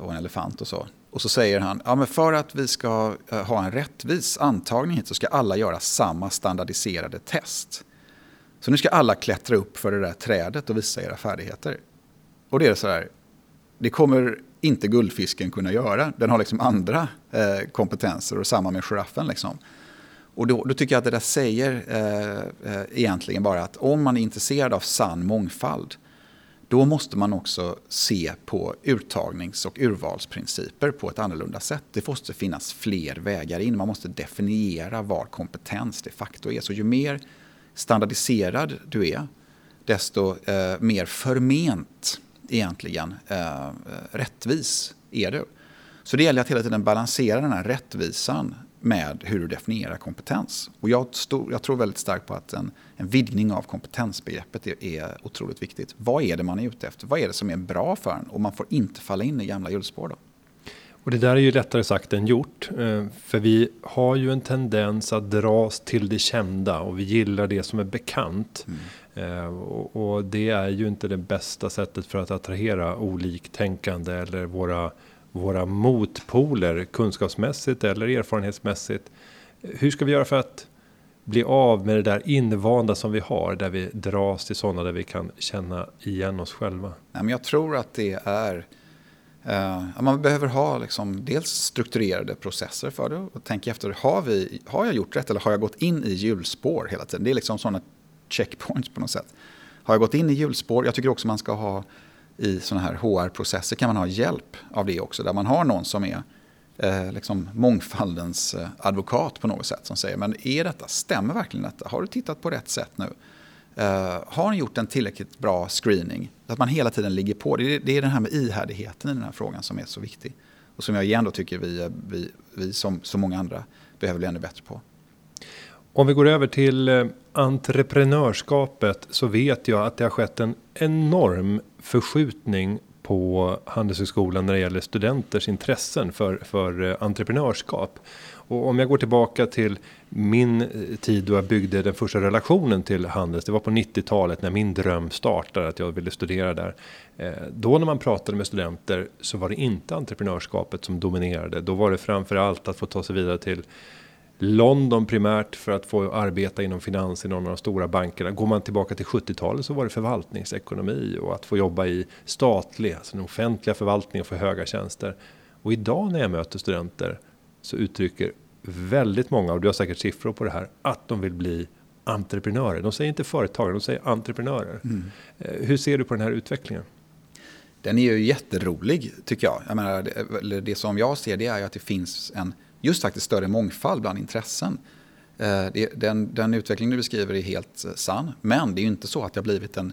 Speaker 2: och en elefant och så. Och så säger han, ja men för att vi ska ha en rättvis antagning hit så ska alla göra samma standardiserade test. Så nu ska alla klättra upp för det där trädet och visa era färdigheter. Och det är så här, det kommer inte guldfisken kunna göra. Den har liksom andra eh, kompetenser och samma med giraffen. Liksom. Och då, då, tycker jag att det där säger eh, eh, egentligen bara att om man är intresserad av sann mångfald då måste man också se på uttagnings och urvalsprinciper på ett annorlunda sätt. Det måste finnas fler vägar in. Man måste definiera vad kompetens de facto är. Så ju mer standardiserad du är, desto eh, mer förment egentligen eh, rättvis är du. Så det gäller att hela tiden balansera den här rättvisan med hur du definierar kompetens. Och jag, stod, jag tror väldigt starkt på att en, en vidgning av kompetensbegreppet är, är, otroligt viktigt. Vad är det man är ute efter? Vad är det som är bra för en? Och man får inte falla in i gamla hjulspår då.
Speaker 1: Och det där är ju lättare sagt än gjort. Eh, för vi har ju en tendens att dras till det kända och vi gillar det som är bekant. Mm. Eh, och det är ju inte det bästa sättet för att attrahera oliktänkande eller våra våra motpoler kunskapsmässigt eller erfarenhetsmässigt. Hur ska vi göra för att bli av med det där invanda som vi har där vi dras till sådana där vi kan känna igen oss själva?
Speaker 2: Jag tror att det är Uh, man behöver ha liksom dels strukturerade processer för det och tänka efter, har, vi, har jag gjort rätt eller har jag gått in i hjulspår hela tiden? Det är liksom sådana checkpoints på något sätt. Har jag gått in i hjulspår? Jag tycker också man ska ha i sådana här HR-processer kan man ha hjälp av det också. Där man har någon som är eh, liksom mångfaldens eh, advokat på något sätt. Som säger, men är detta, stämmer verkligen detta? Har du tittat på rätt sätt nu? Eh, har ni gjort en tillräckligt bra screening? Att man hela tiden ligger på. Det är, det är den här med ihärdigheten i den här frågan som är så viktig. Och som jag igen då tycker vi, eh, vi, vi som så många andra behöver bli ännu bättre på.
Speaker 1: Om vi går över till eh, entreprenörskapet så vet jag att det har skett en enorm förskjutning på Handelshögskolan när det gäller studenters intressen för, för entreprenörskap. Och om jag går tillbaka till min eh, tid då jag byggde den första relationen till Handels. Det var på 90-talet när min dröm startade att jag ville studera där. Eh, då när man pratade med studenter så var det inte entreprenörskapet som dominerade. Då var det framförallt att få ta sig vidare till London primärt för att få arbeta inom finans i någon av de stora bankerna. Går man tillbaka till 70-talet så var det förvaltningsekonomi och att få jobba i statlig, alltså den offentliga förvaltningen för höga tjänster. Och idag när jag möter studenter så uttrycker väldigt många, och du har säkert siffror på det här, att de vill bli entreprenörer. De säger inte företagare, de säger entreprenörer. Mm. Eh, hur ser du på den här utvecklingen?
Speaker 2: Den är ju jätterolig tycker jag. jag menar, det, det som jag ser det är ju att det finns en just faktiskt större mångfald bland intressen. Eh, den, den utveckling du beskriver är helt eh, sann. Men det är ju inte så att det har blivit en,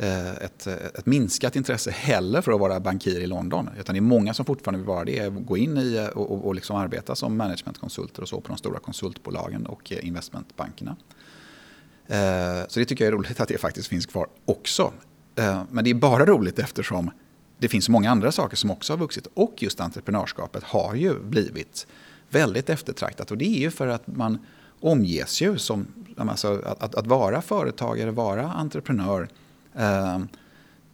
Speaker 2: Eh, ett, ett minskat intresse heller för att vara bankir i London. Utan det är många som fortfarande vill vara det. Gå in i eh, och, och, och liksom arbeta som managementkonsulter och så på de stora konsultbolagen och eh, investmentbankerna. Så det tycker jag är roligt att det faktiskt finns kvar också. Men det är bara roligt eftersom det finns så många andra saker som också har vuxit. Och just entreprenörskapet har ju blivit väldigt eftertraktat. Och det är ju för att man omges ju som, alltså att, att, att vara företagare, vara entreprenör. Ehm,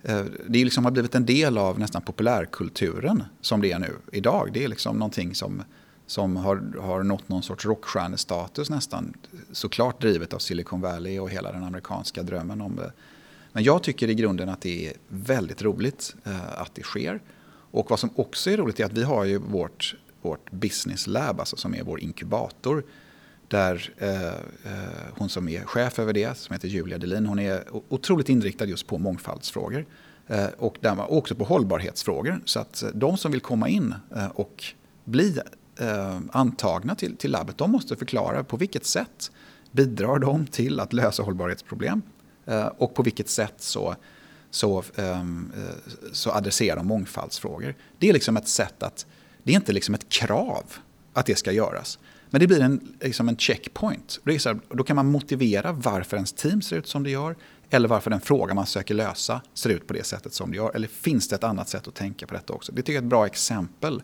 Speaker 2: eh, det är liksom har blivit en del av nästan populärkulturen som det är nu idag. Det är liksom någonting som, som har, har nått någon sorts rockstjärnestatus nästan. Såklart drivet av Silicon Valley och hela den amerikanska drömmen om det. Men jag tycker i grunden att det är väldigt roligt eh, att det sker. Och vad som också är roligt är att vi har ju vårt vårt business lab, alltså som är vår inkubator. Där eh, eh, hon som är chef över det, som heter Julia Delin, hon är otroligt inriktad just på mångfaldsfrågor. Eh, och där också på hållbarhetsfrågor. Så att eh, de som vill komma in eh, och bli eh, antagna till, till labbet, de måste förklara på vilket sätt bidrar de till att lösa hållbarhetsproblem. Eh, och på vilket sätt så så, um, så adresserar de mångfaldsfrågor. Det är liksom ett sätt att det är inte liksom ett krav att det ska göras. Men det blir en, liksom en checkpoint. Det är så här, då kan man motivera varför ens team ser ut som det gör. Eller varför den fråga man söker lösa ser ut på det sättet som det gör. Eller finns det ett annat sätt att tänka på detta också? Det tycker jag är ett bra exempel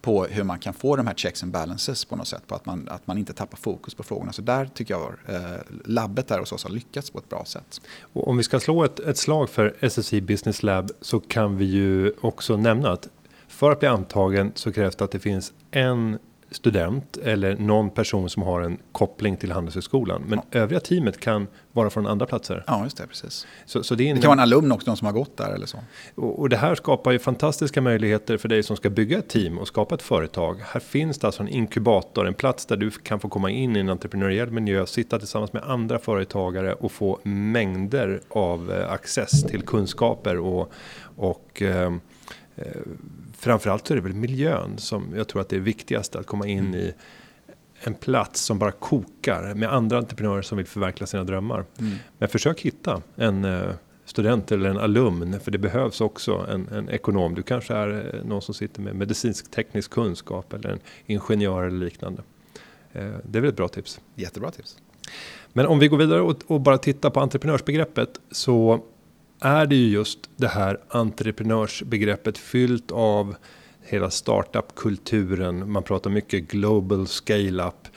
Speaker 2: på hur man kan få de här checks and balances på något sätt. På att man, att man inte tappar fokus på frågorna. Så där tycker jag eh, labbet där hos oss har lyckats på ett bra sätt.
Speaker 1: Och om vi ska slå ett, ett slag för SSI Business Lab så kan vi ju också nämna att för att bli antagen så krävs det att det finns en student eller någon person som har en koppling till Handelshögskolan. Men ja. övriga teamet kan vara från andra platser.
Speaker 2: Ja, just det, precis.
Speaker 1: Så, så det,
Speaker 2: det, kan vara en alumn också, någon som har gått där eller så.
Speaker 1: Och, och, det här skapar ju fantastiska möjligheter för dig som ska bygga ett team och skapa ett företag. Här finns det alltså en inkubator, en plats där du kan få komma in i en entreprenöriell miljö, sitta tillsammans med andra företagare och få mängder av eh, access till kunskaper och, och eh, eh framförallt så är det väl miljön som jag tror att det är viktigast att komma in mm. i en plats som bara kokar med andra entreprenörer som vill förverkliga sina drömmar. Mm. Men försök hitta en eh, student eller en alumn, för det behövs också en, en ekonom. Du kanske är eh, någon som sitter med medicinsk teknisk kunskap eller en ingenjör eller liknande. Eh, det är väl ett bra tips?
Speaker 2: Jättebra tips.
Speaker 1: Men om vi går vidare och, och bara tittar på entreprenörsbegreppet så är det ju just det här entreprenörsbegreppet fyllt av hela startup-kulturen. Man pratar mycket global scale-up.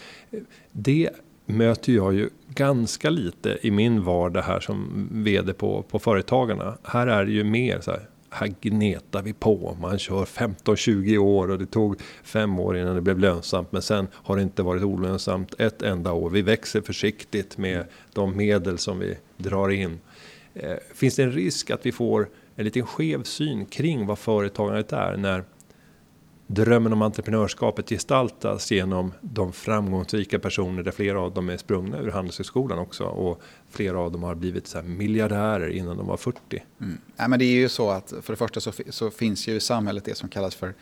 Speaker 1: Det möter jag ju ganska lite i min vardag här som vd på, på Företagarna. Här är det ju mer så här, här gnetar vi på. Man kör 15-20 år och det tog fem år innan det blev lönsamt. Men sen har det inte varit olönsamt ett enda år. Vi växer försiktigt med de medel som vi drar in. Eh, finns det en risk att vi får en liten skev syn kring vad företagandet är när drömmen om entreprenörskapet gestaltas genom de framgångsrika personer där flera av dem är sprungna ur Handelshögskolan också och flera av dem har blivit så miljardärer innan de var 40.
Speaker 2: Mm. Nej, men det är ju så att för det första så, så finns ju i samhället det som kallas för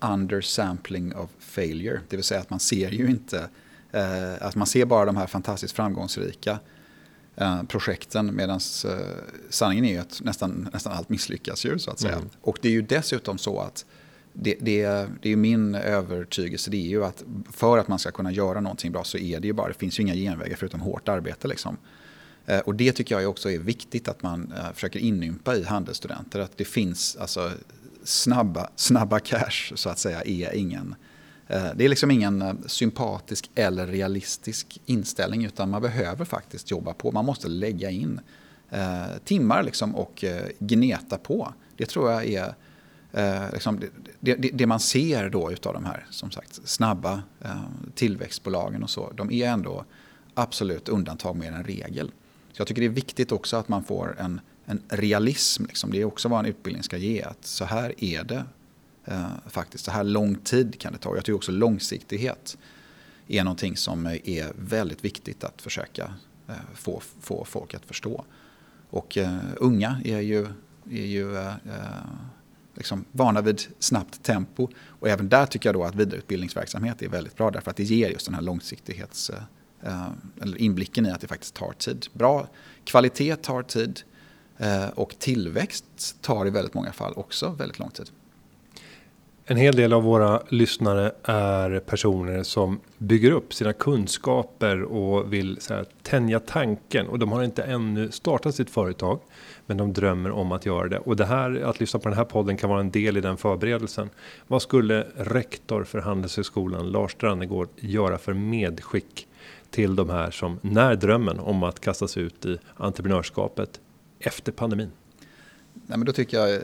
Speaker 2: undersampling of failure, det vill säga att man ser ju inte eh, att man ser bara de här fantastiskt framgångsrika Eh, projekten. Medan eh, sanningen är ju att nästan, nästan allt misslyckas ju så att säga. Mm. Och det är ju dessutom så att det, det, det är min övertygelse, det är ju att för att man ska kunna göra någonting bra så är det ju bara, det finns ju inga genvägar förutom hårt arbete liksom. Eh, och det tycker jag också är viktigt att man försöker inympa i handelsstudenter. Att det finns, alltså snabba, snabba cash så att säga är ingen Eh, det är liksom ingen eh, sympatisk eller realistisk inställning utan man behöver faktiskt jobba på. Man måste lägga in eh, timmar liksom och gneta på. Det tror jag är liksom det, det, det, man ser då utav de här som sagt snabba tillväxtbolagen och så. De är ändå absolut undantag mer än regel. Så jag tycker det är viktigt också att man får en, en realism. Liksom. Det är också vad en utbildning ska ge. Att så här är det Eh, faktiskt. Så här lång tid kan det ta. Jag tycker också långsiktighet är någonting som är väldigt viktigt att försöka eh, få, få folk att förstå. Och eh, unga är ju, är ju eh, liksom vana vid snabbt tempo. Och även där tycker jag då att vidareutbildningsverksamhet är väldigt bra därför att det ger just den här långsiktighets, eller inblicken i att det faktiskt tar tid. Bra kvalitet tar tid och tillväxt tar i väldigt många fall också väldigt lång tid.
Speaker 1: En hel del av våra lyssnare är personer som bygger upp sina kunskaper och vill så här, tänja tanken och de har inte ännu startat sitt företag. Men de drömmer om att göra det och det här att lyssna på den här podden kan vara en del i den förberedelsen. Vad skulle rektor för Handelshögskolan Lars Strannegård göra för medskick till de här som när drömmen om att kastas ut i entreprenörskapet efter pandemin?
Speaker 2: Nej, men då tycker jag,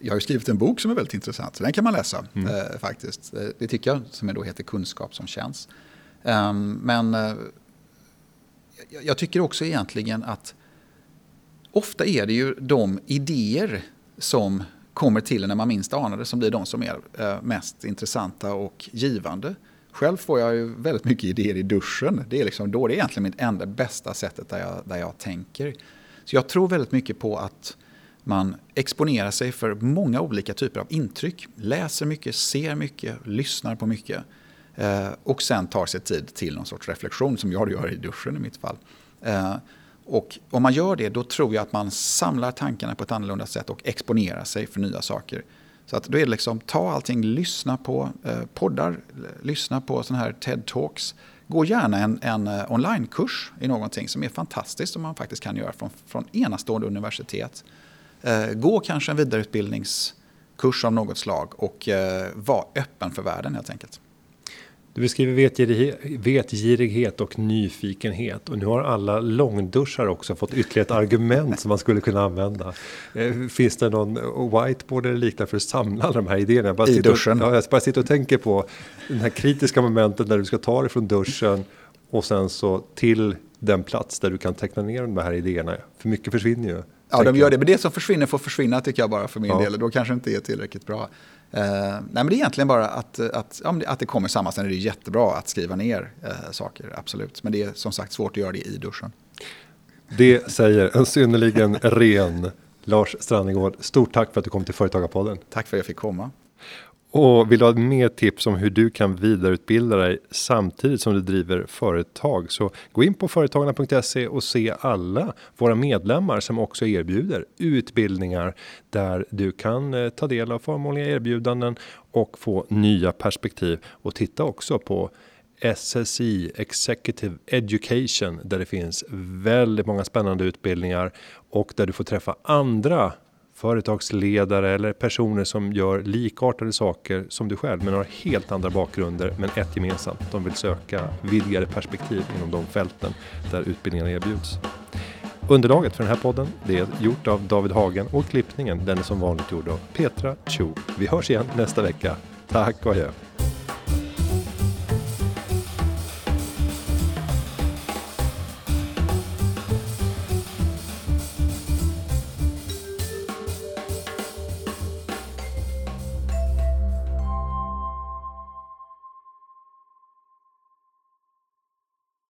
Speaker 2: jag har skrivit en bok som är väldigt intressant, så den kan man läsa mm. eh, faktiskt. Eh, det tycker jag, som då heter Kunskap som känns. Um, men eh, jag tycker också egentligen att ofta är det ju de idéer som kommer till när man minst anar det som blir de som är eh, mest intressanta och givande. Själv får jag ju väldigt mycket idéer i duschen. Det är liksom då det är egentligen mitt enda bästa sättet där jag, där jag tänker. Så jag tror väldigt mycket på att man exponerar sig för många olika typer av intryck. Läser mycket, ser mycket, lyssnar på mycket. Eh, och sen tar sig tid till någon sorts reflektion som jag gör i duschen i mitt fall. Eh, och om man gör det då tror jag att man samlar tankarna på ett annorlunda sätt och exponerar sig för nya saker. Så att då är det liksom ta allting, lyssna på eh, poddar, lyssna på sådana här TED-talks. Gå gärna en, en eh, onlinekurs i någonting som är fantastiskt som man faktiskt kan göra från, från enastående universitet. Eh, gå kanske en vidareutbildningskurs kurs av något slag och eh, vara öppen för världen helt enkelt.
Speaker 1: Du beskriver vetgirighet och nyfikenhet och nu har alla långduschar också fått ytterligare ett argument som man skulle kunna använda. Eh, finns det någon whiteboard eller liknande för att samla alla de här idéerna?
Speaker 2: bara I duschen?
Speaker 1: Och, ja, jag bara sitter och tänker på den här kritiska momentet när du ska ta dig från duschen och sen så till den plats där du kan teckna ner de här idéerna. För mycket försvinner ju.
Speaker 2: Ja, de gör det. Men det som försvinner får försvinna tycker jag bara för min ja. del. Då kanske inte är tillräckligt bra. Uh, nej, men det är egentligen bara att, att, ja, att det kommer samman. Sen är det jättebra att skriva ner uh, saker, absolut. Men det är som sagt svårt att göra det i duschen.
Speaker 1: Det säger en synnerligen ren [LAUGHS] Lars Strannegård. Stort tack för att du kom till Företagarpodden.
Speaker 2: Tack för att jag fick komma.
Speaker 1: Och vill du ha mer tips om hur du kan vidareutbilda dig samtidigt som du driver företag så gå in på företagarna.se och se alla våra medlemmar som också erbjuder utbildningar där du kan eh, ta del av förmånliga erbjudanden och få nya perspektiv. Och titta också på SSI Executive Education där det finns väldigt många spännande utbildningar och där du får träffa andra företagsledare eller personer som gör likartade saker som du själv men har helt andra bakgrunder men ett gemensamt. De vill söka vidgade perspektiv inom de fälten där utbildningarna erbjuds. Underlaget för den här podden det är gjort av David Hagen och klippningen den är som vanligt gjord av Petra Cho. Vi hörs igen nästa vecka. Tack och adjö.